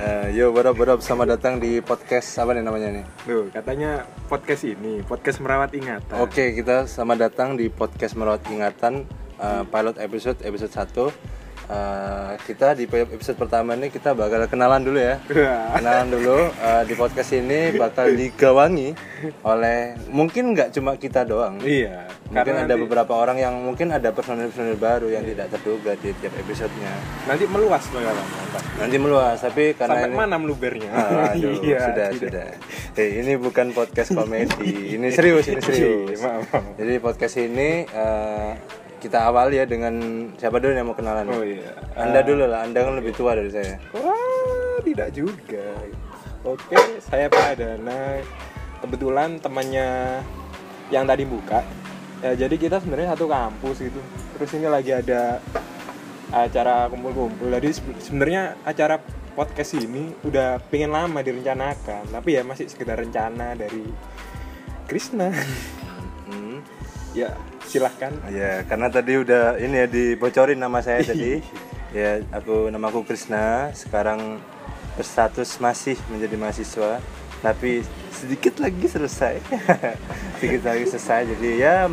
Eh, yo, what up, what up? Selamat datang di podcast apa nih namanya nih? Tuh, katanya podcast ini, podcast merawat ingatan. Oke, kita selamat datang di podcast merawat ingatan eh, pilot episode episode 1 Eh, kita di episode pertama ini kita bakal kenalan dulu ya. Wah. Kenalan dulu eh, di podcast ini bakal digawangi oleh mungkin nggak cuma kita doang. Iya, Mungkin ada nanti, beberapa orang yang mungkin ada personil-personil baru yang tidak terduga di tiap episodenya. nanti meluas bakalan. mantap. Nanti meluas, tapi karena Sampai ini mana melubernya? Aduh, Iya, sudah, tidak. sudah. Eh, ini bukan podcast komedi. Ini serius, ini serius. Iya, maaf, maaf. Jadi podcast ini eh, kita awali ya dengan siapa dulu yang mau kenalan? Oh iya. Anda dulu lah, Anda kan lebih tua dari saya. Wah, tidak juga. Oke, saya Pak Adana. Kebetulan temannya yang tadi buka. Ya, jadi kita sebenarnya satu kampus gitu. Terus ini lagi ada acara kumpul-kumpul. Jadi sebe- sebenarnya acara podcast ini udah pengen lama direncanakan, tapi ya masih sekedar rencana dari Krishna. Hmm. ya, silahkan. Ya, karena tadi udah ini ya dibocorin nama saya tadi. ya, aku namaku Krisna. Sekarang berstatus masih menjadi mahasiswa, tapi sedikit lagi selesai. sedikit lagi selesai. Jadi ya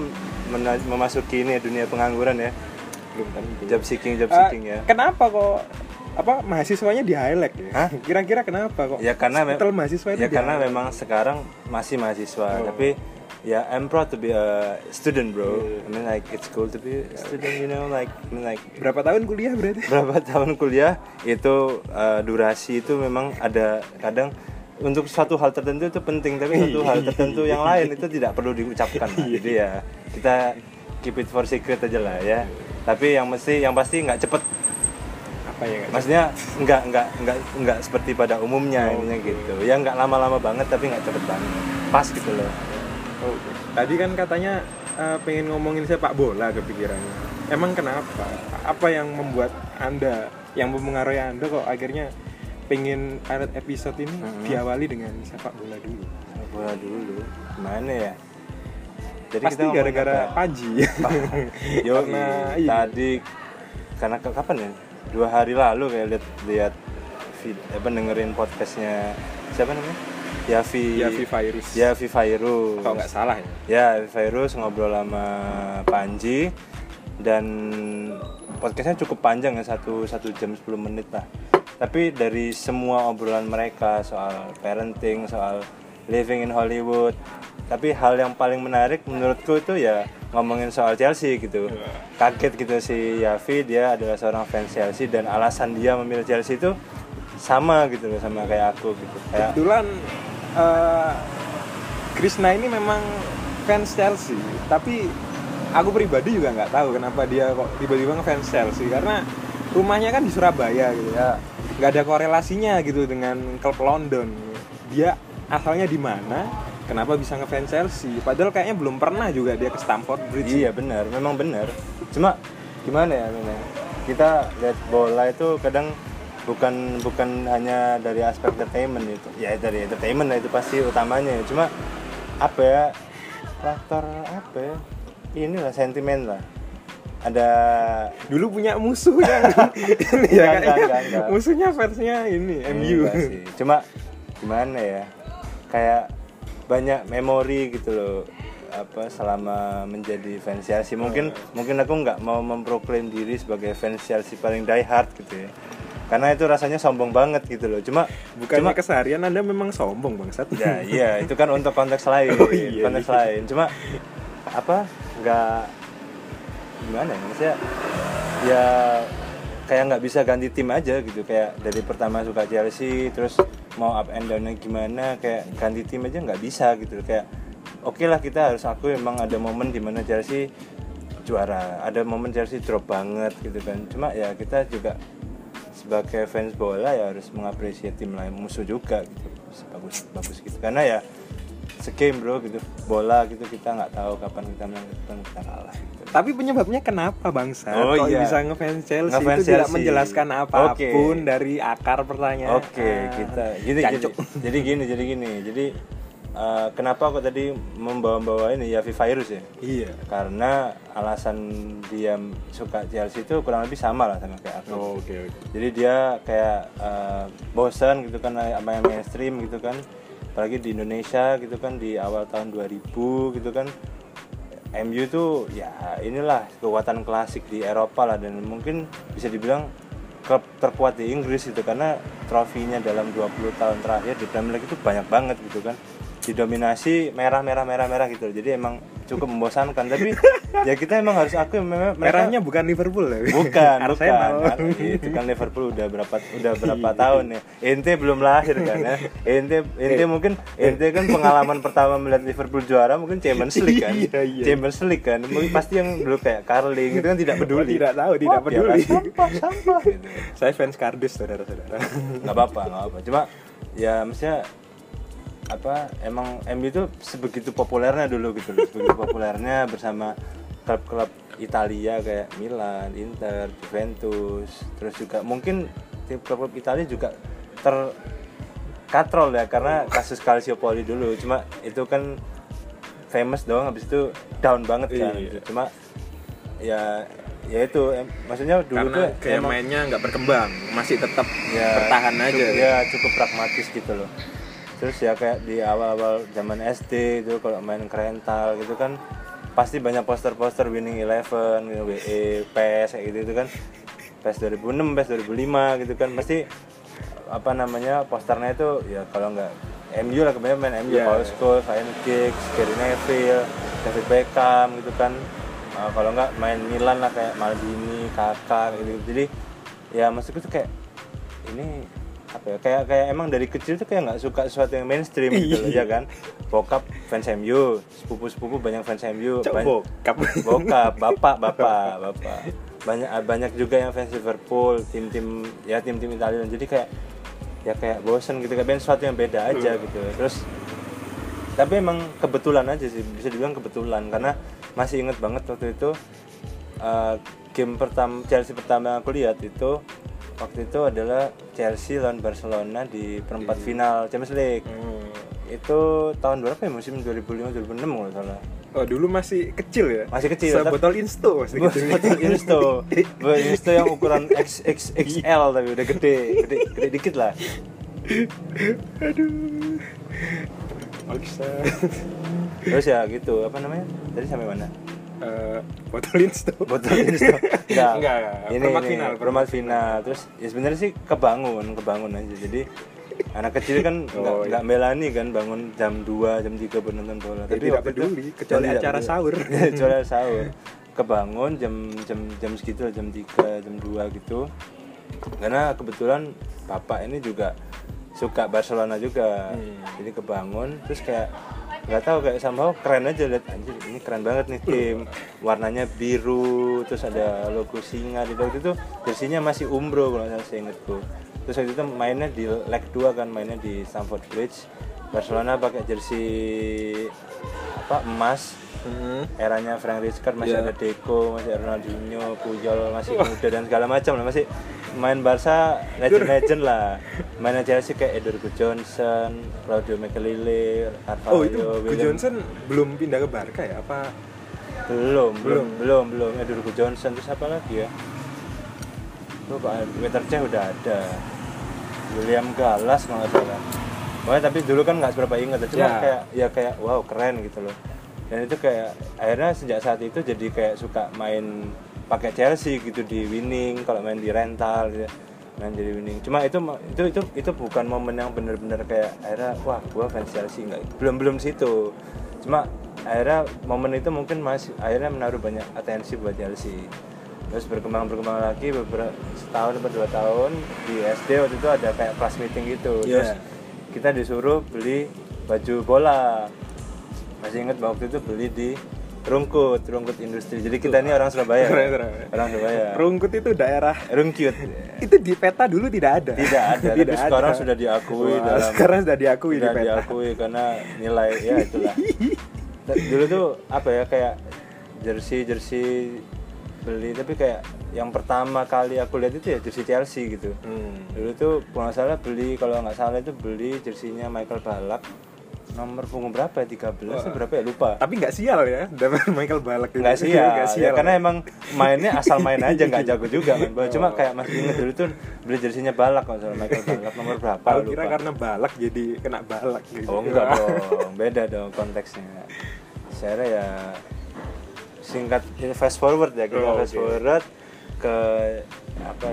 memasuki ini ya, dunia pengangguran ya. Job seeking, job Eh, seeking ya. Kenapa kok apa mahasiswanya di highlight ya? Hah? Kira-kira kenapa kok? Ya karena mahasiswa itu ya karena highlight? memang sekarang masih mahasiswa, Oh. tapi ya I'm proud to be a student, bro. Iya. I mean like it's cool to be a student, you know, like I mean like berapa tahun kuliah berarti? berapa tahun kuliah itu uh, durasi itu memang ada kadang untuk suatu hal tertentu itu penting tapi suatu hal tertentu yang lain itu tidak perlu diucapkan lah. jadi ya kita keep it for secret aja lah ya tapi yang mesti yang pasti nggak cepet Apa ya? nggak maksudnya nggak nggak nggak nggak seperti pada umumnya Oh, gitu ya nggak lama-lama banget tapi nggak cepet banget pas gitu loh Oh, Tadi kan katanya eh, pengen ngomongin sepak bola kepikirannya. Emang kenapa? Apa yang membuat anda, yang mempengaruhi anda kok akhirnya pengen ada episode ini Mhm. diawali dengan sepak bola dulu? bola dulu gimana ya jadi Pasti gara-gara ya? Paji. Yo, Karena iya. tadi karena ke- kapan ya? Dua hari lalu kayak lihat lihat apa dengerin podcastnya siapa namanya? Yavi Yavi Virus. Yavi Virus. Kalau nggak salah ya. Ya, Yavi Virus ngobrol sama Panji dan podcastnya cukup panjang ya satu satu jam 10 menit lah. Tapi dari semua obrolan mereka soal parenting, soal living in Hollywood, tapi hal yang paling menarik menurutku itu ya ngomongin soal Chelsea gitu. Kaget gitu si Yavi dia adalah seorang fans Chelsea dan alasan dia memilih Chelsea itu sama gitu loh sama kayak aku gitu. Kayak Kebetulan eh, Krishna ini memang fans Chelsea, tapi aku pribadi juga nggak tahu kenapa dia kok tiba-tiba ngefans Chelsea karena rumahnya kan di Surabaya gitu ya, nggak ada korelasinya gitu dengan klub London. Dia asalnya di mana? Kenapa bisa ngefans Chelsea? Padahal kayaknya belum pernah juga dia ke Stamford Bridge. Iya benar, memang benar. Cuma gimana ya, ya? Kita lihat bola itu kadang bukan bukan hanya dari aspek entertainment itu. Ya dari entertainment lah itu pasti utamanya. ya. Cuma apa ya? Faktor apa ya? Inilah sentimen lah. Ada Dulu punya musuh yang ini ya Enggak, enggak, enggak. musuhnya fansnya ini MU. Enggak sih. Cuma gimana ya? Kayak banyak memori gitu loh apa selama menjadi fans Chelsea mungkin mungkin aku nggak mau memproklaim diri sebagai fans Chelsea paling die hard gitu ya karena itu rasanya sombong banget gitu loh. Cuma Bukannya cuma keseharian Anda memang sombong bangsat. ya iya itu kan untuk konteks lain Oh, iya, konteks iya. lain. Cuma apa nggak gimana ya maksudnya ya kayak nggak bisa ganti tim aja gitu. Kayak dari pertama suka Chelsea terus mau up and downnya gimana kayak ganti tim aja nggak bisa gitu kayak oke lah kita harus aku emang ada momen di mana Chelsea juara. Ada momen Chelsea drop banget gitu kan. Cuma ya kita juga sebagai fans bola ya harus mengapresiasi tim lain musuh juga gitu bagus bagus gitu karena ya segame bro gitu bola gitu kita nggak tahu kapan kita menang kapan kita kalah gitu. Tapi penyebabnya kenapa bangsa? Oh, Kok iya. bisa ngefans Chelsea Ngefans itu tidak Chelsea. menjelaskan apa pun Oke. dari akar pertanyaan. Oke, kita gini, jadi, Jancuk. jadi gini, jadi gini. Jadi eh, kenapa aku tadi membawa-bawa ini ya virus ya? Iya. karena alasan dia suka Chelsea itu kurang lebih sama lah sama kayak aku Oh, oke oke. jadi dia kayak eh, bosan gitu kan sama yang mainstream gitu kan. Apalagi di Indonesia gitu kan di awal tahun 2000 gitu kan. MU itu ya inilah kekuatan klasik di Eropa lah. Dan mungkin bisa dibilang klub terkuat di Inggris gitu. Karena trofinya dalam 20 tahun terakhir di Premier League itu banyak banget gitu kan didominasi merah merah merah merah gitu jadi emang cukup membosankan tapi ya kita emang harus aku memang mereka- Merahnya bukan Liverpool ya? bukan Arsenal. bukan itu kan Liverpool udah berapa udah berapa tahun ya ente belum lahir kan ya ente ente mungkin ente kan pengalaman pertama melihat Liverpool juara mungkin Champions League kan Iya, iya. Champions League kan mungkin pasti yang dulu kayak Carling itu kan tidak Oh, peduli tidak tahu, tidak Wah, peduli. biarlah sampah sampah. Saya fans kardus saudara-saudara. nggak apa-apa nggak apa cuma ya maksudnya apa emang MU itu sebegitu populernya dulu gitu loh sebegitu populernya bersama klub-klub Italia kayak Milan, Inter, Juventus terus juga mungkin tim klub-klub Italia juga terkatrol ya karena kasus Calciopoli dulu cuma itu kan famous dong habis itu down banget kan Iya. gitu. cuma ya ya itu em- maksudnya dulu Karena tuh kayak emang- mainnya nggak berkembang, masih tetap ya bertahan aja. cukup, ya cukup pragmatis gitu loh terus ya kayak di awal-awal zaman SD itu kalau main kerental gitu kan pasti banyak poster-poster winning eleven gitu, WE PES kayak gitu, itu kan PES 2006 PES 2005 gitu kan pasti apa namanya posternya itu ya kalau nggak MU lah kebanyakan main MU Iya. Paul Scholes, Ryan Giggs, Gary Neville, David Beckham gitu kan. Uh, kalau nggak main Milan lah kayak Maldini, Kakak gitu jadi ya maksudku tuh kayak ini apa ya kayak kayak emang dari kecil tuh kayak nggak suka sesuatu yang mainstream gitu loh ya kan? Bokap fans MU sepupu sepupu banyak fans MU Cok, banyak- bokap. bokap bapak bapak bapak. Banyak banyak juga yang fans Liverpool tim-tim ya tim-tim Italia jadi kayak ya kayak bosen gitu kayak sesuatu yang beda aja gitu. Terus tapi emang kebetulan aja sih bisa dibilang kebetulan. Karena masih inget banget waktu itu uh, game pertama Chelsea pertama yang aku lihat itu waktu itu adalah Chelsea lawan Barcelona di perempat final Champions League Hmm. itu tahun berapa ya musim 2005 2006 kalau salah Oh dulu masih kecil ya? Masih kecil, tapi- Sebotol insto masih kecil. Botol Insto Botol Insto yang ukuran XXXL tapi udah gede gede, gede dikit lah Aduh. Maksa. terus ya gitu apa namanya tadi sampai mana Eh, botol insto. botol Insto enggak Enggak, enggak. ini Perempat ini, final, perempat final terus ya sebenarnya sih kebangun kebangun aja jadi anak kecil kan nggak Oh, iya. nggak melani kan bangun jam 2 jam 3 buat nonton bola Ya, tidak waktu itu- peduli, kecuali tidak acara peduli. sahur. kecuali acara sahur kebangun jam jam jam segitu jam 3 jam 2 gitu karena kebetulan bapak ini juga suka Barcelona juga Hmm. jadi kebangun terus kayak nggak tahu kayak somehow keren aja lihat anjir ini keren banget nih tim. Warnanya biru terus ada logo singa di waktu itu jersinya masih umbro kalau saya seingetku terus waktu itu mainnya di leg 2 kan mainnya di Stamford Bridge. Barcelona pakai jersey apa emas Hmm. eranya Frank Rijkaard masih Iya. ada Deco, masih Ronaldinho, Puyol masih muda dan segala macam lah masih main Barca legend-legend lah. Mainnya Chelsea kayak Edward Johnson, Claudio Makelele, Carvalho, Oh itu William- Johnson belum pindah ke Barca ya? Apa? belum, belum, Belum. belum, belum. Edward Johnson terus apa lagi ya? Lupa, Peter udah ada. William Gallas kalau nggak salah. Pokoknya tapi dulu kan nggak seberapa ingat, cuma Ya. kayak ya kayak wow keren gitu loh. Dan itu kayak akhirnya sejak saat itu jadi kayak suka main pakai Chelsea gitu di winning kalau main di rental gitu main jadi winning. Cuma itu itu itu itu bukan momen yang bener-bener kayak akhirnya wah gua fans Chelsea nggak belum belum situ. Cuma akhirnya momen itu mungkin masih akhirnya menaruh banyak atensi buat Chelsea. Terus berkembang berkembang lagi beberapa setahun atau dua tahun di SD waktu itu ada kayak class meeting gitu. Terus Iya. kita disuruh beli baju bola masih inget waktu itu beli di Rungkut Rungkut Industri jadi kita ini orang Surabaya Orang Surabaya. orang Surabaya Rungkut itu daerah Rungkut itu di peta dulu tidak ada. tidak ada tapi Tidak sekarang ada. sudah diakui Wah, dalam sekarang sudah diakui di sudah peta. diakui karena nilai ya itulah dulu tuh apa ya kayak jersey jersey beli tapi kayak yang pertama kali aku lihat itu ya jersey Chelsea gitu Hmm. dulu tuh kalau nggak salah beli kalau nggak salah itu beli jersinya Michael Ballack nomor punggung berapa ya? 13 Wah. atau berapa ya? Lupa. Tapi nggak sial ya, dapat Michael Balak itu. nggak sih ya, Nggak ya karena emang mainnya asal main aja nggak jago juga main bola. Cuma kayak masih inget dulu tuh beli jersinya balak kalau Michael balak nomor berapa? Lupa. kira karena balak jadi kena balak gitu. oh enggak dong. Beda dong konteksnya. Saya ya singkat ini fast forward ya kita Oh, fast oke. forward ke apa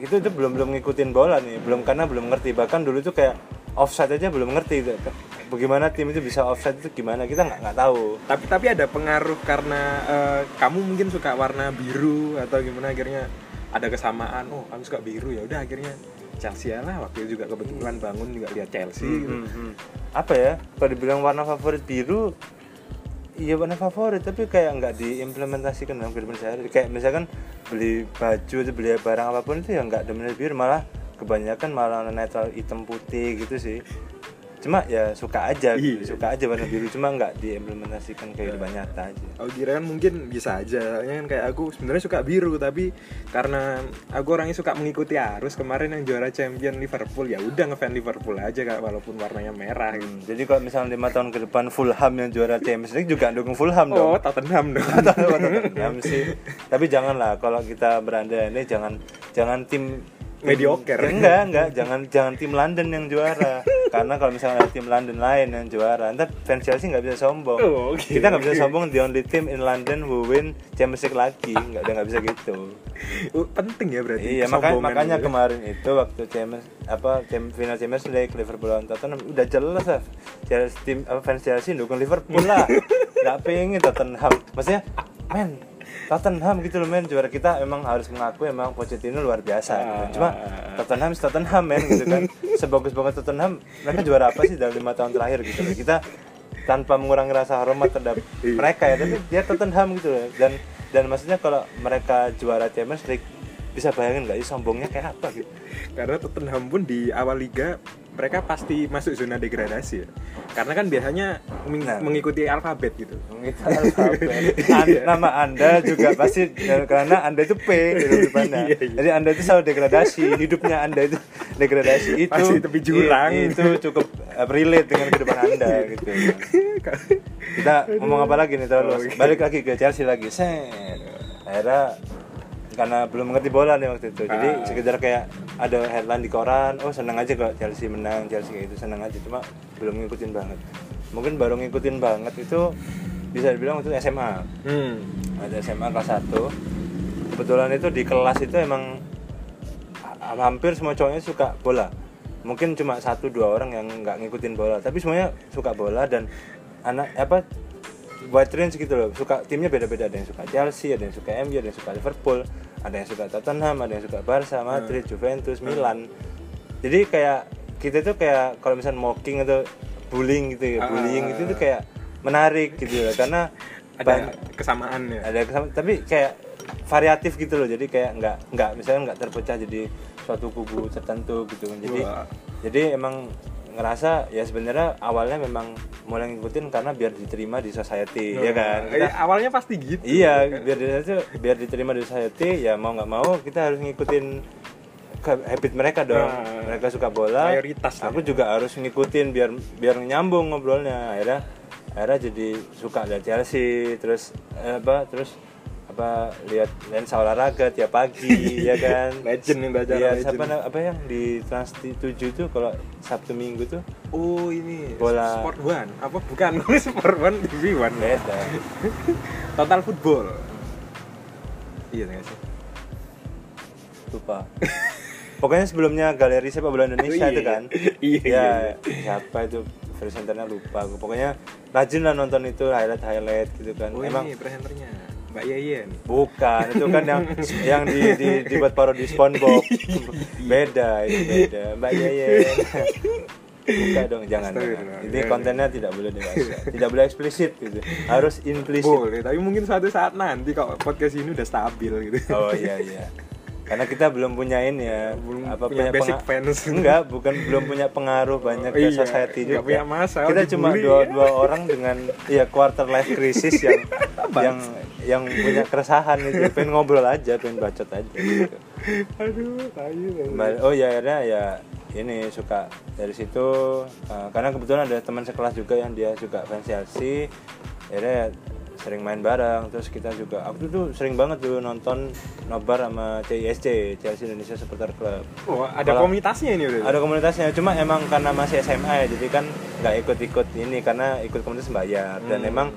itu itu belum belum ngikutin bola nih. Belum karena belum ngerti. Bahkan dulu tuh kayak offside aja belum ngerti gitu. bagaimana tim itu bisa offside itu gimana kita nggak nggak tahu Tapi tapi ada pengaruh karena eh, kamu mungkin suka warna biru atau gimana akhirnya ada kesamaan. Oh, kamu suka biru ya udah akhirnya Chelsea lah waktu itu juga kebetulan bangun juga lihat Chelsea gitu. Hmm, hmm. apa ya kalau dibilang warna favorit biru iya warna favorit tapi kayak nggak diimplementasikan dalam kehidupan sehari kayak misalkan beli baju atau beli barang apa pun itu ya nggak dominan biru malah kebanyakan malah netral hitam putih gitu sih cuma ya suka aja Iya. suka aja warna biru cuma nggak diimplementasikan ke kehidupan nyata aja Aku kira kan mungkin bisa aja, kan kayak aku sebenarnya suka biru tapi karena aku orangnya suka mengikuti arus kemarin yang juara champion Liverpool ya udah ngefan Liverpool aja kak walaupun warnanya merah gitu. Hmm, jadi kalau misalnya lima tahun ke depan Fulham yang juara Champions League juga dukung Fulham dong Oh Tottenham dong. Tottenham sih. Tapi janganlah kalau kita berandai ini jangan jangan tim Mediocre. Ya, enggak, enggak, jangan jangan tim London yang juara. Karena kalau misalnya ada tim London lain yang juara, ntar fans Chelsea nggak bisa sombong. Oh, oke, kita nggak bisa oke. sombong the only team in London who win Champions League lagi, nggak ada nggak bisa gitu. Oh, penting ya berarti. Iya, makanya makanya gitu. kemarin itu waktu Champions apa tim final Champions League Liverpool lawan Tottenham udah jelas lah Chelsea tim apa fans Chelsea dukung Liverpool lah. Gak pengen Tottenham. Maksudnya, men Tottenham gitu loh men juara kita emang harus mengakui emang Pochettino luar biasa gitu. Cuma Tottenham is Tottenham men gitu kan. Sebagus-bagus Tottenham mereka juara apa sih dalam lima tahun terakhir gitu loh. Kita tanpa mengurangi rasa hormat terhadap mereka ya tapi dia Tottenham gitu loh dan dan maksudnya kalau mereka juara Champions League bisa bayangin nggak sih sombongnya kayak apa gitu Karena Tottenham pun di awal liga mereka pasti masuk zona degradasi ya. Karena kan biasanya meng- Nah. mengikuti alfabet gitu. Kita alfabet. An- nama anda juga pasti karena anda itu P di depannya. Iya, iya. Jadi anda itu selalu degradasi. Hidupnya anda itu degradasi itu. Pasti tepi jurang. Itu cukup uh, relate dengan kehidupan anda gitu. Kita ngomong apa lagi nih terus? Oke. Balik lagi ke Chelsea lagi. Set. Akhirnya karena belum mengerti bola nih waktu itu. Jadi Ah. sekedar kayak ada headline di koran oh seneng aja kok Chelsea menang Chelsea kayak gitu seneng aja. Cuma belum ngikutin banget. Mungkin baru ngikutin banget itu bisa dibilang itu SMA Hmm. ada SMA kelas 1 kebetulan itu di kelas itu emang ha- hampir semua cowoknya suka bola. Mungkin cuma satu dua orang yang nggak ngikutin bola. Tapi semuanya suka bola dan anak apa wide range gitu loh. Suka timnya beda-beda. Ada yang suka Chelsea ada yang suka MU ada yang suka Liverpool ada yang suka Tottenham ada yang suka Barca Madrid Juventus Milan. Jadi kayak kita tuh kayak kalau misalnya mocking atau bullying gitu ya Ah. bullying itu tuh kayak menarik gitu loh. Karena Ada kesamaan ya. ada kesama- tapi kayak variatif gitu loh. Jadi kayak nggak nggak misalnya nggak terpecah jadi suatu kubu tertentu gitu. Jadi Wah. jadi emang ngerasa ya sebenarnya awalnya memang mulai ngikutin karena biar diterima di society ya kan? Eh, Kita- awalnya pasti gitu. iya biar diterima biar diterima di society ya mau nggak mau kita harus ngikutin ke- habit mereka dong. Nah, mereka suka bola mayoritas aku juga harus ngikutin biar biar nyambung ngobrolnya. Akhirnya akhirnya jadi suka lihat Chelsea terus eh, apa terus apa lihat lensa olahraga tiap pagi ya kan? Legend yang baca Iya, legend. siapa apa yang di Trans 7 tuh kalau Sabtu Minggu tuh? Oh ini Bola. Sport One. Apa bukan Sport One TV One. Beda. Total Football. Iya nggak sih? Lupa. Pokoknya sebelumnya galeri sepak bola Indonesia Oh, iya. itu kan? Iya, ya iya, siapa itu? Presenternya lupa. Pokoknya rajin lah nonton itu highlight highlight gitu kan. Oh emang ini presenternya Mbak Yeyen. Bukan itu kan yang yang di, di dibuat parodi SpongeBob. Beda itu beda. Mbak Yeyen. Buka dong jangan, jangan. Astagfirullah. ini kontennya tidak boleh dewasa tidak boleh eksplisit gitu. Harus implisit. Boleh tapi mungkin suatu saat nanti kalau podcast ini udah stabil gitu. Oh iya iya. Karena kita belum punya ini ya, Belum apa punya basic penga- fans. Enggak, bukan belum punya pengaruh banyak ke Iya, society nggak juga. punya masa, Kita cuma ya. dua dua orang dengan ya quarter life crisis yang yang yang punya keresahan itu, pengen ngobrol aja, pengen bacot aja gitu. aduh oh ya akhirnya ya ini suka dari situ eh, karena kebetulan ada teman sekelas juga yang dia juga fans Chelsea akhirnya sering main bareng terus kita juga aku tuh sering banget tuh nonton nobar sama CISC Chelsea Indonesia Supporter Club. Oh, ada Kalau- komunitasnya ini udah. ada komunitasnya cuma emang karena masih SMA ya jadi kan nggak ikut-ikut ini karena ikut komunitas bayar. Dan Hmm. emang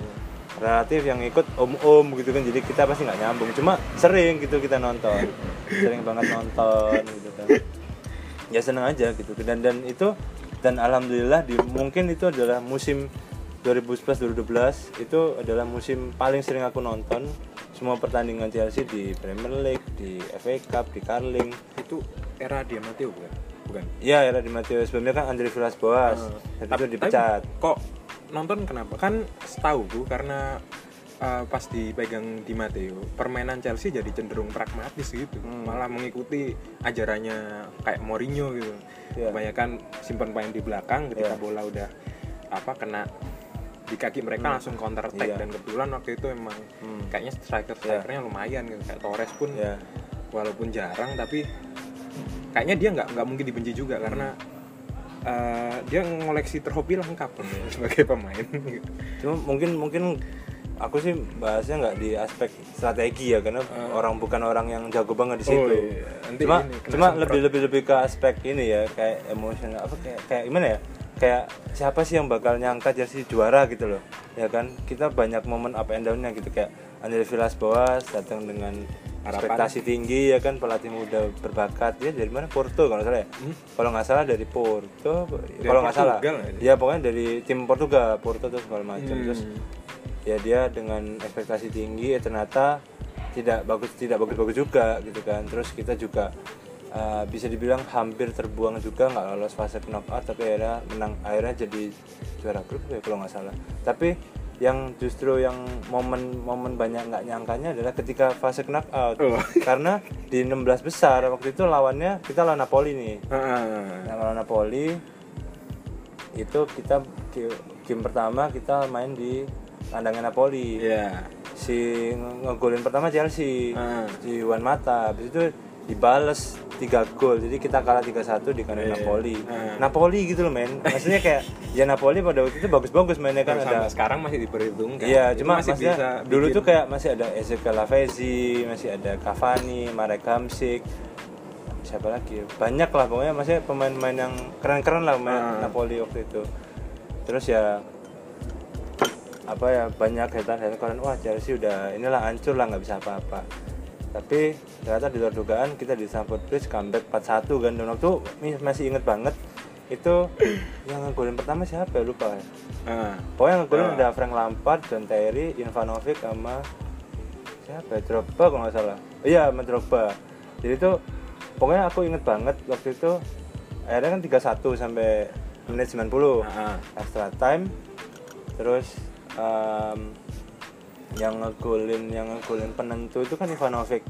relatif yang ikut om-om gitu kan jadi kita pasti nggak nyambung. Cuma sering gitu kita nonton. Sering banget nonton gitu kan. Ya seneng aja gitu. Dan dan itu dan alhamdulillah di mungkin itu adalah musim 2011-2012 itu adalah musim paling sering aku nonton semua pertandingan Chelsea di Premier League, di FA Cup, di Carling itu era dia Matteo bukan? Bukan. Iya era di Matteo sebelumnya kan Andre Villas Boas Eh, dan itu dipecat. Tapi kok nonton kenapa? Kan setahu gue karena uh, pas dipegang di Matteo, permainan Chelsea jadi cenderung pragmatis gitu. Hmm. Malah mengikuti ajarannya kayak Mourinho gitu. Iya. Kebanyakan simpan pemain di belakang ketika Iya. bola udah apa kena di kaki mereka Hmm. langsung counter attack Iya. dan kebetulan waktu itu emang Hmm. kayaknya striker strikernya lumayan gitu kayak Torres pun Ya. walaupun jarang tapi kayaknya dia nggak nggak mungkin dibenci juga karena eh, dia ngoleksi trofi lengkap sebagai pemain gitu. Cuma mungkin mungkin aku sih bahasnya nggak di aspek strategi ya karena orang bukan orang yang jago banget di situ. Oh, iya. Nanti Cuma cuma lebih lebih lebih ke aspek ini ya kayak emosional apa kayak kayak gimana ya? Kayak siapa sih yang bakal nyangka Chelsea juara gitu loh. Ya kan? Kita banyak momen up and down-nya gitu kayak Andre Villas Boas datang dengan Harapan. ekspektasi tinggi ya kan pelatih muda berbakat ya dari mana Porto kalau salah ya Hmm? kalau nggak salah dari Porto kalau nggak salah ya pokoknya dari tim Portugal Porto terus segala macam Hmm. terus ya dia dengan ekspektasi tinggi ya ternyata tidak bagus tidak bagus-bagus juga gitu kan terus kita juga uh, bisa dibilang hampir terbuang juga nggak lolos fase knockout tapi akhirnya menang akhirnya jadi juara grup ya kalau nggak salah. Tapi yang justru yang momen-momen banyak nggak nyangkanya adalah ketika fase knockout. Oh. karena di 16 besar waktu itu lawannya kita lawan Napoli nih. Yang lawan Napoli itu kita ki- game pertama kita main di kandangnya Napoli. Iya. si nge- ngegolin pertama Chelsea Ah. di Juan Mata. Habis itu dibales tiga gol jadi kita kalah 3-1 di kandang Iya. Napoli Ah. Napoli gitu loh men maksudnya kayak ya Napoli pada waktu itu bagus-bagus mainnya kan Sampai ada sekarang masih diperhitungkan. Iya, cuma masih maksudnya bisa dulu bikin- tuh kayak masih ada Ezekiel Lavezzi, masih ada Cavani, Marek Hamsik, siapa lagi? ya? Banyak lah pokoknya masih pemain-pemain yang keren-keren lah main Ah. Napoli waktu itu. Terus ya apa ya banyak hetan-hetan kalian wah Chelsea udah inilah hancur lah nggak bisa apa-apa tapi ternyata di luar dugaan kita di Stamford Bridge comeback 4-1 kan dan waktu masih inget banget itu yang ngegolin pertama siapa ya lupa ya Ah. Pokoknya yang ngegolin Ah. ada Frank Lampard, John Terry, Ivanovic sama siapa ya? Drogba kalau nggak salah. Iya, sama Drogba. Jadi itu pokoknya aku inget banget waktu itu akhirnya kan 3-1 sampai menit 90 Ah. extra time. Terus em, yang ngegolin yang ngegolin penentu itu kan Ivanovic.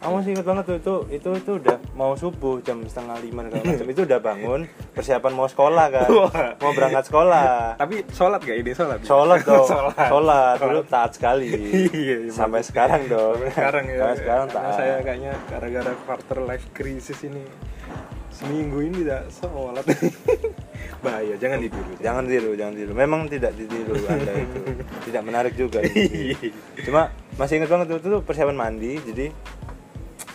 Aku masih inget banget tuh itu itu itu udah mau subuh jam setengah lima segala macam. Itu udah bangun persiapan mau sekolah kan. Mau berangkat sekolah. Tapi sholat gak ini? Sholat? sholat dong. Sholat. sholat. Dulu taat sekali. Iya, iya, sampai sekarang dong. Sekarang ya. sampai sekarang taat. saya kayaknya gara-gara quarter life crisis ini seminggu ini tidak sholat. Bahaya, jangan ditiru. jangan tiru jangan tiru memang tidak ditiru anda itu tidak menarik juga cuma masih ingat banget tuh persiapan mandi jadi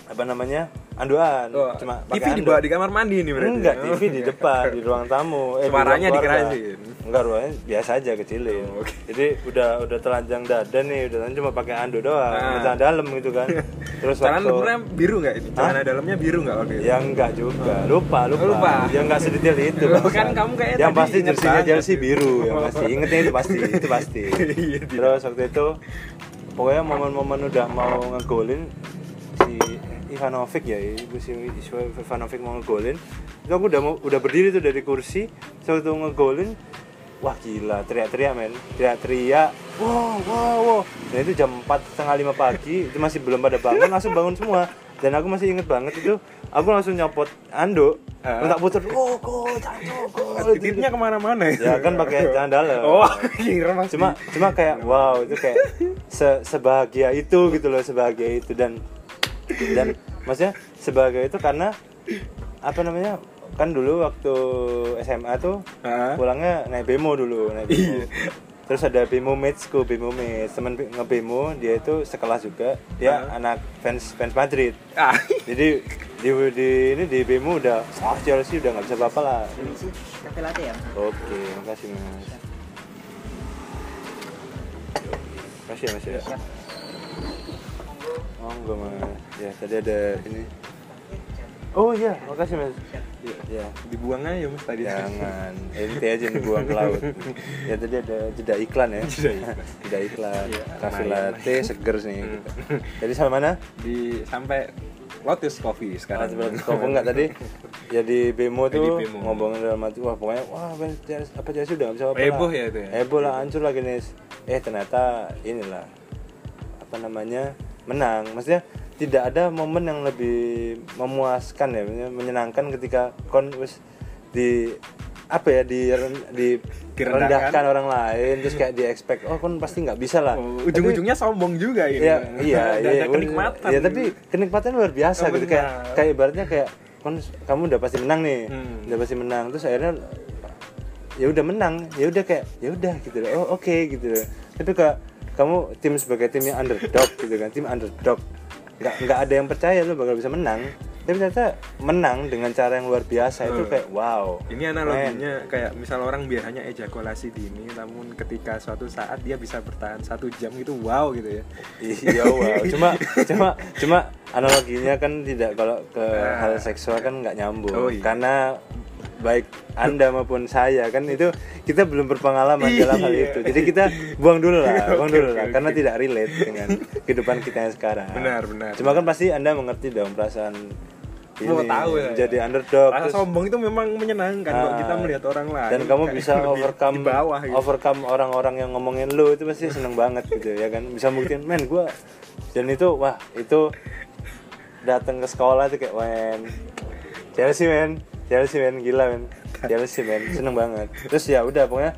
apa namanya anduan Oh, cuma TV dibawa anduk. di kamar mandi nih berarti. enggak Oh. TV di depan di ruang tamu eh, di Suaranya keluarga. dikerasin. enggak ruangnya biasa aja kecilin Oh, oke. jadi udah udah telanjang dada nih udah telanjang cuma pakai anduk doang Ah. celana dalam gitu kan terus Celana waktu- lumpurnya biru nggak ini? Celana dalamnya biru nggak waktu itu? Ya enggak juga, lupa, lupa. Oh, lupa. Ya enggak sedetail itu. Kan kamu kayaknya Yang pasti jersinya. Chelsea biru, yang pasti. Ingetnya itu pasti, itu pasti. Iya. Terus waktu itu pokoknya momen-momen udah mau ngegolin Ivanovic ya, ibu si Ivanovic mau ngegolin. Itu aku udah mau, udah berdiri tuh dari kursi, waktu ngegolin Wah gila, teriak-teriak men. Teriak-teriak Wow, wow, wow Dan itu jam 4 setengah 5 pagi Itu masih belum pada bangun, langsung bangun semua. Dan aku masih inget banget itu Aku langsung nyopot anduk Ah. Tak puter, oh, go, jangan, go, Titiknya ke mana-mana Ya? Kan pakai celana dalam. Oh, kira mas. cuma cuma kayak wow itu kayak se sebahagia itu gitu loh sebahagia itu. Dan dan maksudnya sebahagia itu karena apa namanya kan dulu waktu SMA tuh Hah? pulangnya naik bemo dulu naik bemo. Iya. terus ada bemo matesku bemo mates temen be- ngebemo dia itu sekelas juga dia Hah? anak fans fans Madrid Ah, jadi di, di ini di bemo udah ah Chelsea udah nggak bisa apa-apa lah Permisi, kafe latte ya. oke makasih mas makasih ya mas ya Oh enggak mas ya tadi ada ini oh iya makasih mas ya, ya. dibuang aja mas tadi. Jangan, ente aja nih buang ke laut. ya tadi ada jeda iklan ya. Jeda iklan. jeda iklan. Lumayan. latte seger nih. Hmm. Jadi sama mana? Di sampai Lotus Coffee Sekarang sekarang. sebelah kau enggak tadi? Jadi bemo Eh, di tuh Bemo. ngomongin dalam hati wah pokoknya wah Ben, Jas- apa jadi sudah nggak bisa apa Heboh ya itu ya? heboh lah hancur lagi nih eh ternyata inilah apa namanya menang maksudnya tidak ada momen yang lebih memuaskan ya menyenangkan ketika kon wis di apa ya di di Direndahkan. rendahkan orang lain terus kayak di expect oh kon pasti nggak bisa lah Oh, ujung-ujungnya sombong juga ini. Iya, iya, iya. ada kenikmatan. Iya, tapi kenikmatan luar biasa Oh, gitu kayak benar. kayak ibaratnya kayak kon kamu udah pasti menang nih. Hmm. Udah pasti menang. Terus akhirnya ya udah menang, ya udah kayak ya udah gitu loh. Oh, oke gitu loh. Tapi kayak kamu tim sebagai tim yang underdog gitu kan, tim underdog. Nggak nggak ada yang percaya lu bakal bisa menang. Tapi ternyata menang dengan cara yang luar biasa itu kayak wow. Ini analoginya kayak misal orang biasanya ejakulasi dini, namun ketika suatu saat dia bisa bertahan satu jam itu wow gitu ya. Iya wow, cuma cuma cuma analoginya kan tidak kalau ke Ah. hal seksual kan nggak nyambung Oh, iya. karena baik anda maupun saya kan itu kita belum berpengalaman dalam hal Iya. itu jadi kita buang dulu lah buang dulu lah karena tidak relate dengan kehidupan kita yang sekarang Benar, benar. cuma kan pasti anda mengerti dong perasaan ini Mau tahu ya. jadi underdog Rasa terus- sombong itu memang menyenangkan kalau Ah. kita melihat orang lain. dan kamu bisa overcome di bawah gitu. overcome orang-orang yang ngomongin lu itu pasti seneng banget gitu ya kan bisa buktiin men gua dan itu wah itu datang ke sekolah tuh kayak men Chelsea men Chelsea men gila men Chelsea men seneng banget. Terus ya udah pokoknya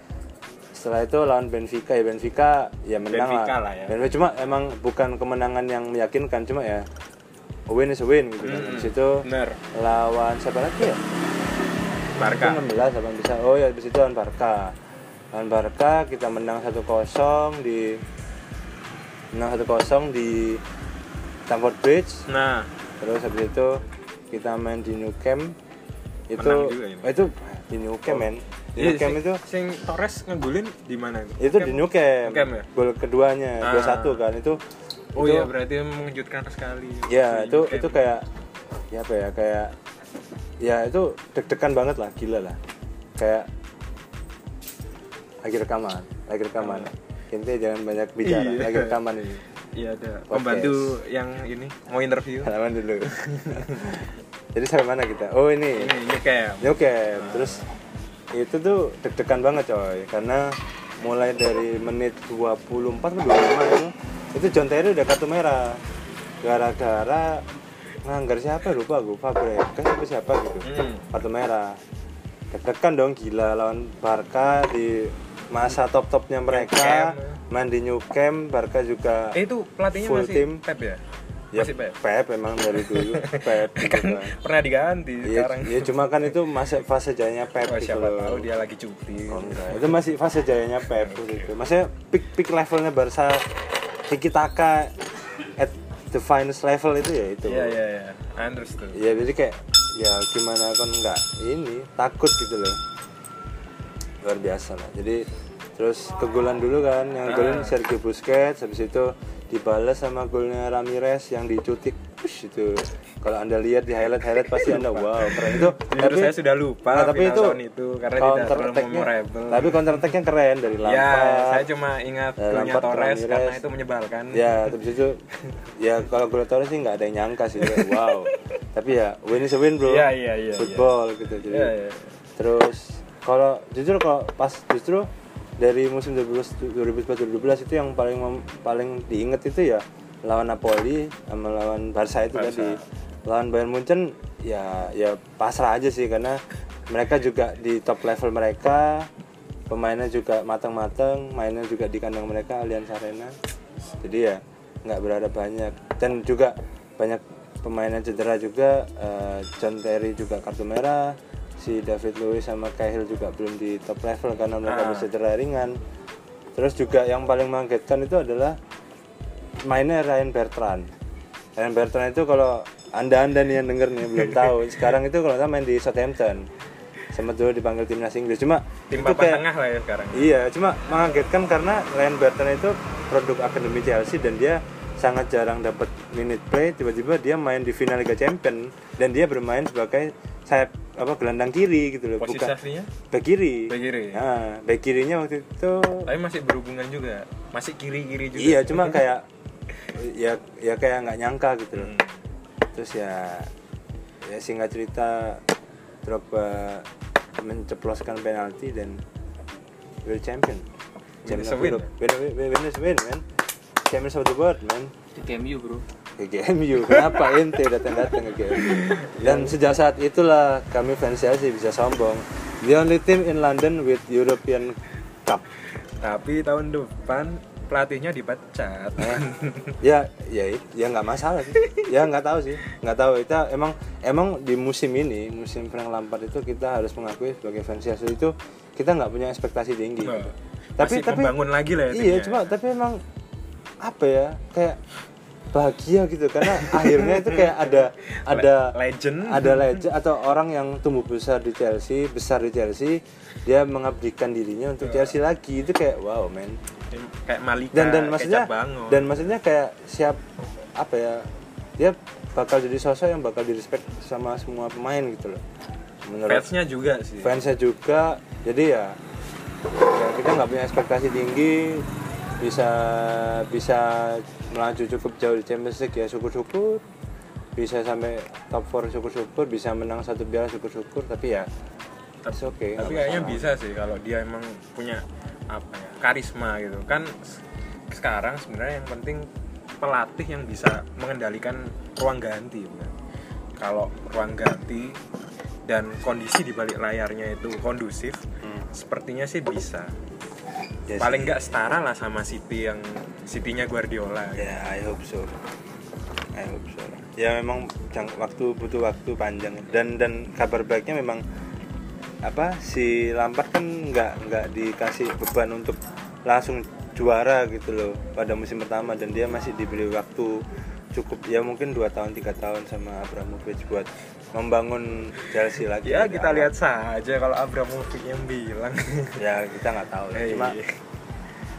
setelah itu lawan Benfica. Ya Benfica ya menang Benfica lah, lah ya. Benfica cuma emang bukan kemenangan yang meyakinkan. Cuma ya a win is a win gitu. Kan Hmm, Habis itu bener. lawan siapa lagi ya? Barca. itu 16 apa bisa. Oh ya habis itu lawan Barca. Lawan Barca kita menang 1-0 di menang 1-0 di Stamford Bridge. Nah, terus habis itu kita main di New Camp itu juga ini. oh, itu di New Camp men di iya, New Camp itu sing Torres ngegulin di mana itu? itu di New Camp, Camp ya? gol keduanya Ah. 2-1 kan itu Oh itu- iya, berarti mengejutkan sekali. ya itu Camp. itu kayak ya apa ya kayak ya itu deg-degan banget lah gila lah kayak lagi rekaman lagi rekaman intinya jangan banyak bicara Iya. lagi rekaman ini Iya ada. Podcast. pembantu yang ini mau interview. halaman dulu. Jadi sampai mana kita? Oh ini. Ini Ya oke, terus itu tuh deg-degan banget coy. Karena mulai dari menit 24 atau 25 itu itu John Terry udah kartu merah. Gara-gara nganggar siapa? Lupa gue Fabregas apa siapa gitu. Hmm. kartu merah. Deg-degan dong gila lawan Barca di masa top-topnya mereka. Main di New Camp Barca juga Eh itu pelatihnya Full masih tim. Pep ya? ya Masih Pep. Pep emang dari dulu Pep gitu Kan kan. pernah diganti Iya, sekarang. iya, cuma kan itu masa fase jayanya Pep Oh, gitu siapa loh. tahu dia lagi cuti. Oh, enggak. Itu masih fase jayanya Pep gitu. Maksudnya peak peak levelnya Barca Tiki Taka at the finest level itu ya itu. Iya iya iya. I understood. Ya jadi kayak ya gimana kan enggak ini takut gitu loh. Luar biasa lah. Jadi terus kegolan dulu kan yang golin Ah. Sergio Busquets habis itu dibalas sama golnya Ramirez yang dicutik Push, itu kalau anda lihat di highlight highlight pasti anda wow keren itu Jujur saya sudah lupa Nah, tapi itu itu karena counter memorable. Tapi counter attack-nya keren dari Lampard. Ya, saya cuma ingat Ya, golnya Torres Ramirez. karena itu menyebalkan. Ya, terus itu ya kalau gol Torres sih nggak ada yang nyangka sih. Wow. tapi ya win is a win, Bro. Iya, iya, iya, Football gitu. Jadi Iya, iya. terus kalau jujur kalau pas justru dari musim 2011 itu yang paling mem- paling diinget itu ya lawan Napoli sama lawan Barca itu Barca. tadi. Lawan Bayern Munchen ya ya pasrah aja sih karena mereka juga di top level mereka pemainnya juga matang-matang mainnya juga di kandang mereka Allianz Arena. Jadi ya nggak berada banyak. Dan juga banyak pemain yang cedera juga eh, John Terry juga kartu merah si David Luiz sama Cahill juga belum di top level karena mereka Ah. bisa cedera ringan terus juga yang paling mengagetkan itu adalah mainnya Ryan Bertrand. Ryan Bertrand itu kalau anda-anda nih yang denger nih belum tahu sekarang itu kalau nggak main di Southampton. Sempat dulu dipanggil timnas Inggris. Cuma tim itu papan kayak tengah lah ya sekarang. Iya, cuma mengagetkan karena Ryan Bertrand itu produk akademi Chelsea dan dia sangat jarang dapat minute play. Tiba-tiba dia main di final Liga Champion dan dia bermain sebagai sayap apa gelandang kiri gitu loh, posisi bukan aslinya back kiri. Back kiri. Nah, back kirinya waktu itu tapi masih berhubungan juga masih kiri kiri juga iya, cuma kayak ya ya kayak nggak nyangka gitu loh. Hmm. Terus ya ya singkat cerita Drogba menceploskan penalti dan we're champion. Champion of win. Win, win, win is a win, man. Champions of the world, man. Di KMU bro Ke GMU. Kenapa ente datang-datang ke GMU? Dan sejak saat itulah kami fans Chelsea bisa sombong. The only team in London with European Cup. tapi tahun depan pelatihnya dipecat Eh, ya ya ya nggak masalah sih ya nggak tahu sih nggak tahu itu emang emang di musim ini musim Frank Lampard itu kita harus mengakui sebagai fans Chelsea itu kita nggak punya ekspektasi tinggi Nah, gitu. masih membangun lagi lah ya iya cuma tapi emang apa ya kayak bahagia gitu karena akhirnya itu kayak ada ada Le- legend. ada legend atau orang yang tumbuh besar di Chelsea besar di Chelsea dia mengabdikan dirinya untuk. Chelsea lagi itu kayak wow man kayak Malika dan dan maksudnya Cabangon. dan maksudnya kayak siap apa ya dia bakal jadi sosok yang bakal direspek sama semua pemain gitu loh menurut fansnya juga sih fansnya juga jadi ya, ya kita nggak punya ekspektasi tinggi bisa bisa melaju cukup jauh di Champions League ya syukur-syukur bisa sampai top 4 syukur-syukur bisa menang satu piala syukur-syukur tapi ya it's okay tapi kayaknya bisa sih kalau dia emang punya apa ya karisma gitu kan sekarang sebenarnya yang penting pelatih yang bisa mengendalikan ruang ganti bukan? kalau ruang ganti dan kondisi di balik layarnya itu kondusif Hmm. sepertinya sih bisa Ya paling nggak setara lah sama City yang City-nya Guardiola. Ya, I hope so. I hope so. Ya memang jang- waktu butuh waktu panjang dan dan kabar baiknya memang apa si Lampard kan nggak nggak dikasih beban untuk langsung juara gitu loh pada musim pertama dan dia masih diberi waktu cukup ya mungkin dua tahun tiga tahun sama Abramovich buat membangun Chelsea lagi. Ya kita lihat saja kalau Abramovich yang bilang. Ya kita nggak tahu. Eh, cuma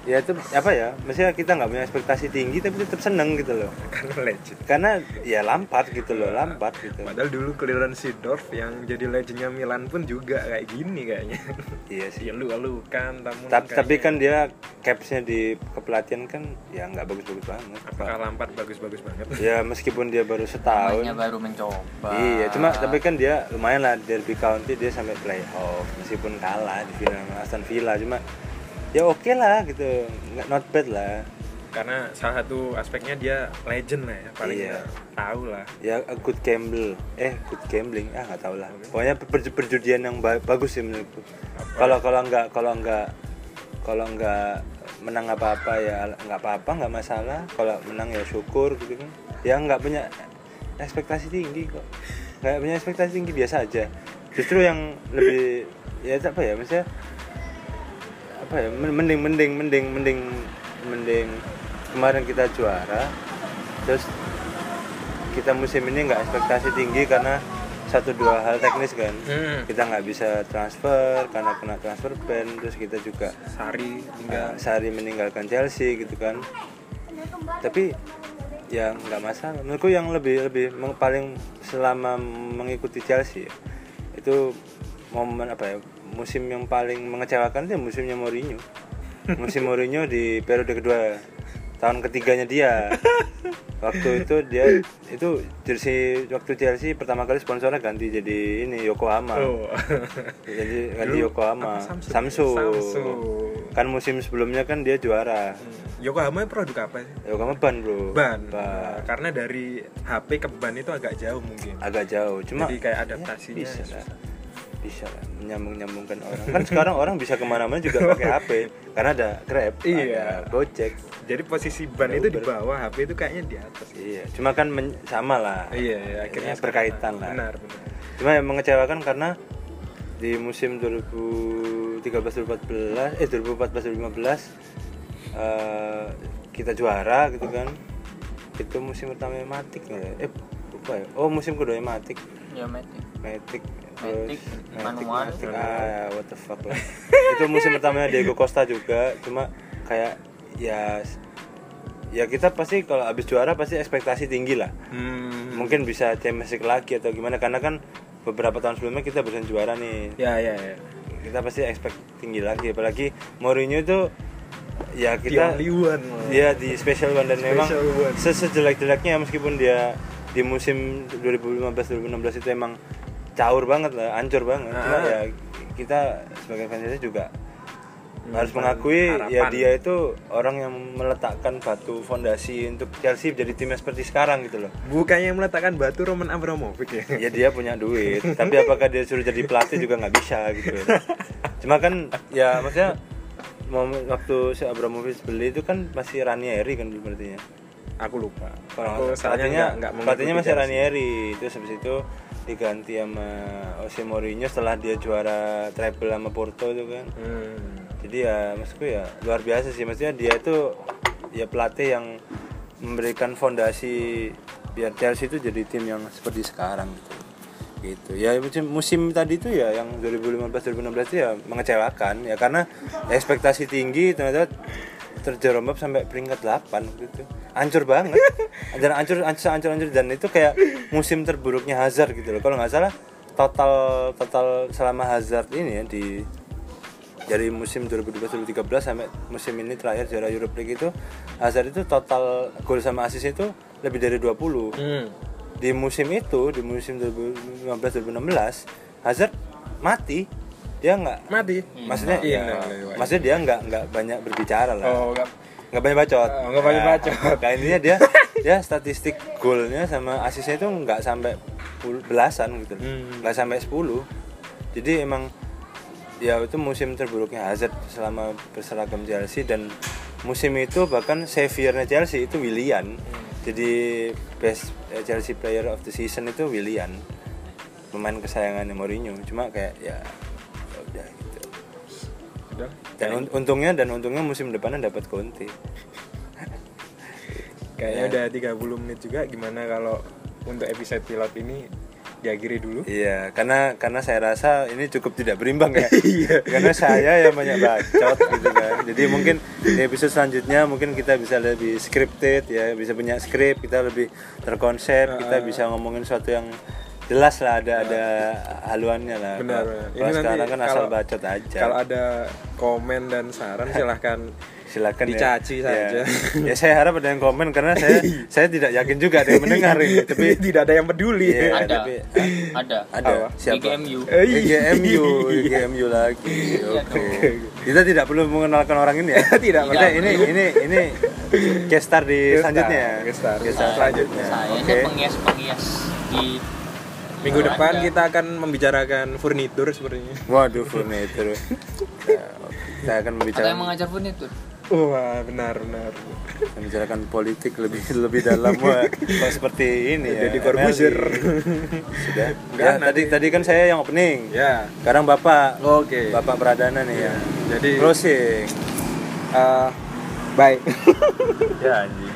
ya itu apa ya? Maksudnya kita nggak punya ekspektasi tinggi tapi tetap seneng gitu loh. Karena legend. Karena ya Lampard gitu loh Lampard gitu. Padahal dulu Clarence Seedorf yang jadi legendnya Milan pun juga kayak gini kayaknya. iya sih. Ya lu lu kan tamu. tapi, tapi kan dia capsnya di kepelatihan kan ya nggak bagus-bagus banget. Apakah Lampard bagus-bagus banget? ya meskipun dia baru setahun. Namanya baru mencoba. Iya cuma tapi kan dia lumayan lah Derby County dia sampai playoff meskipun kalah di final Aston Villa cuma ya oke lah gitu. Nggak not bad lah. Karena salah satu aspeknya dia legend lah ya, paling Iya. tahu lah. ya a good gamble. Eh good gambling. Ah nggak tahu lah. Pokoknya per- perjudian yang ba- bagus sih menurutku. Kalau kalau nggak kalau nggak kalau nggak menang apa apa ya nggak apa apa nggak masalah. Kalau menang ya syukur gitu kan. Ya nggak punya ekspektasi tinggi kok. Nggak punya ekspektasi tinggi biasa aja. Justru yang lebih ya apa ya maksudnya apa ya men- mending mending mending mending mending kemarin kita juara terus kita musim ini nggak ekspektasi tinggi karena satu dua hal teknis kan. Hmm. kita nggak bisa transfer karena kena transfer ban terus kita juga Sari uh, tinggal sehari meninggalkan Chelsea gitu kan. Tapi ya nggak masalah. Menurutku yang lebih lebih paling selama mengikuti Chelsea ya, itu momen apa ya musim yang paling mengecewakan itu musimnya Mourinho musim Mourinho di periode kedua tahun ketiganya dia waktu itu dia itu jersey waktu Chelsea pertama kali sponsornya ganti jadi ini Yokohama Oh. jadi ganti Dulu Yokohama Samsung? Samsung. Samsung. kan musim sebelumnya kan dia juara Yokohama produk apa sih? Yokohama ban bro Ban. Ban. Karena dari HP ke ban itu agak jauh mungkin. agak jauh cuma Jadi kayak ya, adaptasinya bisa lah susah. Bisa lah menyambung nyambungkan orang. Kan sekarang orang bisa ke mana-mana juga pakai HP karena ada Grab Iya. ada Gojek. Jadi posisi ban itu di bawah, HP itu kayaknya di atas. iya cuma kan men- sama lah. Iya, iya, akhirnya Ya, berkaitan lah. Benar, benar. cuma yang mengecewakan karena di musim 2013 2014 eh 2014 2015 eh, kita juara gitu kan. Itu musim pertama Matic nggak ya? eh lupa ya. Oh musim kedua Matic Ya Matic. Matic Matic, manual. Matic, ah what the fuck lah itu musim pertamanya Diego Costa juga cuma kayak ya ya kita pasti kalau habis juara pasti ekspektasi tinggi lah Hmm. mungkin bisa Champions League lagi atau gimana karena kan beberapa tahun sebelumnya kita bisa juara nih Ya ya ya. kita pasti expect tinggi lagi apalagi Mourinho itu ya kita Di Liwan. dia di special one dan memang Special one. sejelek-jeleknya meskipun dia di musim 2015 2016 itu emang caur banget lah hancur banget cuma Ah. ya kita sebagai fans Chelsea juga Hmm, harus mengakui ya harapan. dia itu orang yang meletakkan batu fondasi untuk Chelsea jadi timnya seperti sekarang gitu loh Bukannya meletakkan batu Roman Abramovich ya. ya dia punya duit tapi apakah dia suruh jadi pelatih juga nggak bisa gitu cuma kan ya maksudnya momen waktu si Abramovich beli itu kan masih Ranieri kan berarti ya Aku lupa. kalau pelatihnya nggak- pelatihnya masih. Ranieri terus habis itu diganti sama Jose Mourinho setelah dia juara treble sama Porto itu kan. Hmm. jadi ya maksudku ya luar biasa sih. Maksudnya dia itu ya pelatih yang memberikan fondasi biar Chelsea itu jadi tim yang seperti sekarang gitu. Gitu. Ya musim, musim tadi itu ya yang 2015 2016 itu ya mengecewakan. Ya karena ekspektasi tinggi ternyata terjerembab sampai peringkat 8 gitu hancur banget. Dan hancur hancur hancur hancur. Dan itu kayak musim terburuknya Hazard gitu loh. Kalau nggak salah total total selama Hazard ini ya di dari musim 2012-2013 sampai musim ini terakhir juara Europe League itu Hazard itu total gol sama assist itu lebih dari 20 Hmm. di musim itu di musim 2015-2016 Hazard mati dia nggak Mati. maksudnya Iya, ya, iya, iya. maksudnya dia nggak nggak banyak berbicara lah Oh, enggak. nggak banyak bacot Oh, nggak banyak Nah, bacot. nah, intinya dia dia statistik golnya sama asisnya itu nggak sampai belasan gitu. Hmm. nggak sampai 10 jadi emang ya itu musim terburuknya Hazard selama berseragam Chelsea dan musim itu bahkan saviornya Chelsea itu Willian jadi best eh, Chelsea player of the season itu Willian pemain kesayangannya Mourinho cuma kayak ya ya Udah. dan un- untungnya dan untungnya musim depannya dapat Conte Kayaknya Ya. udah 30 menit juga gimana kalau untuk episode pilot ini diakhiri dulu. Iya, karena karena saya rasa ini cukup tidak berimbang ya. karena saya yang banyak bacot gitu kan. Jadi mungkin di episode selanjutnya mungkin kita bisa lebih scripted ya, bisa punya skrip, kita lebih terkonsep, kita bisa ngomongin sesuatu yang jelas lah ada ada haluannya lah. Benar. Kalau- sekarang kan asal kalau- bacot aja. Kalau ada komen dan saran silahkan silakan dicaci ya. saja. Ya. ya saya harap ada yang komen karena saya saya tidak yakin juga ada yang mendengar ini. Tapi tidak ada yang peduli. Iya, Ada. tapi Ada. ada Apa? siapa? IGMU. Eh, IGMU, IGMU lagi. Oke. Kita tidak perlu mengenalkan orang ini ya. Tidak Kita ini ini ini guest star di Guest star, selanjutnya. guest star. Guest star Saya, selanjutnya. saya Oke. ini penghias-penghias di Minggu Ada. depan kita akan membicarakan furnitur sepertinya. Waduh, furniture. Ya, Kita akan atau yang membicarakan mengajar pun itu. Wah, benar benar. membicarakan politik lebih lebih dalam wah seperti ini ya. Jadi Corbuzier. Sudah. Enggak, Ya, nanti- tadi tadi kan saya yang opening. Ya. Sekarang Bapak. Oke. Bapak Pradana nih ya. Jadi Closing. eh, bye. Ya anjing.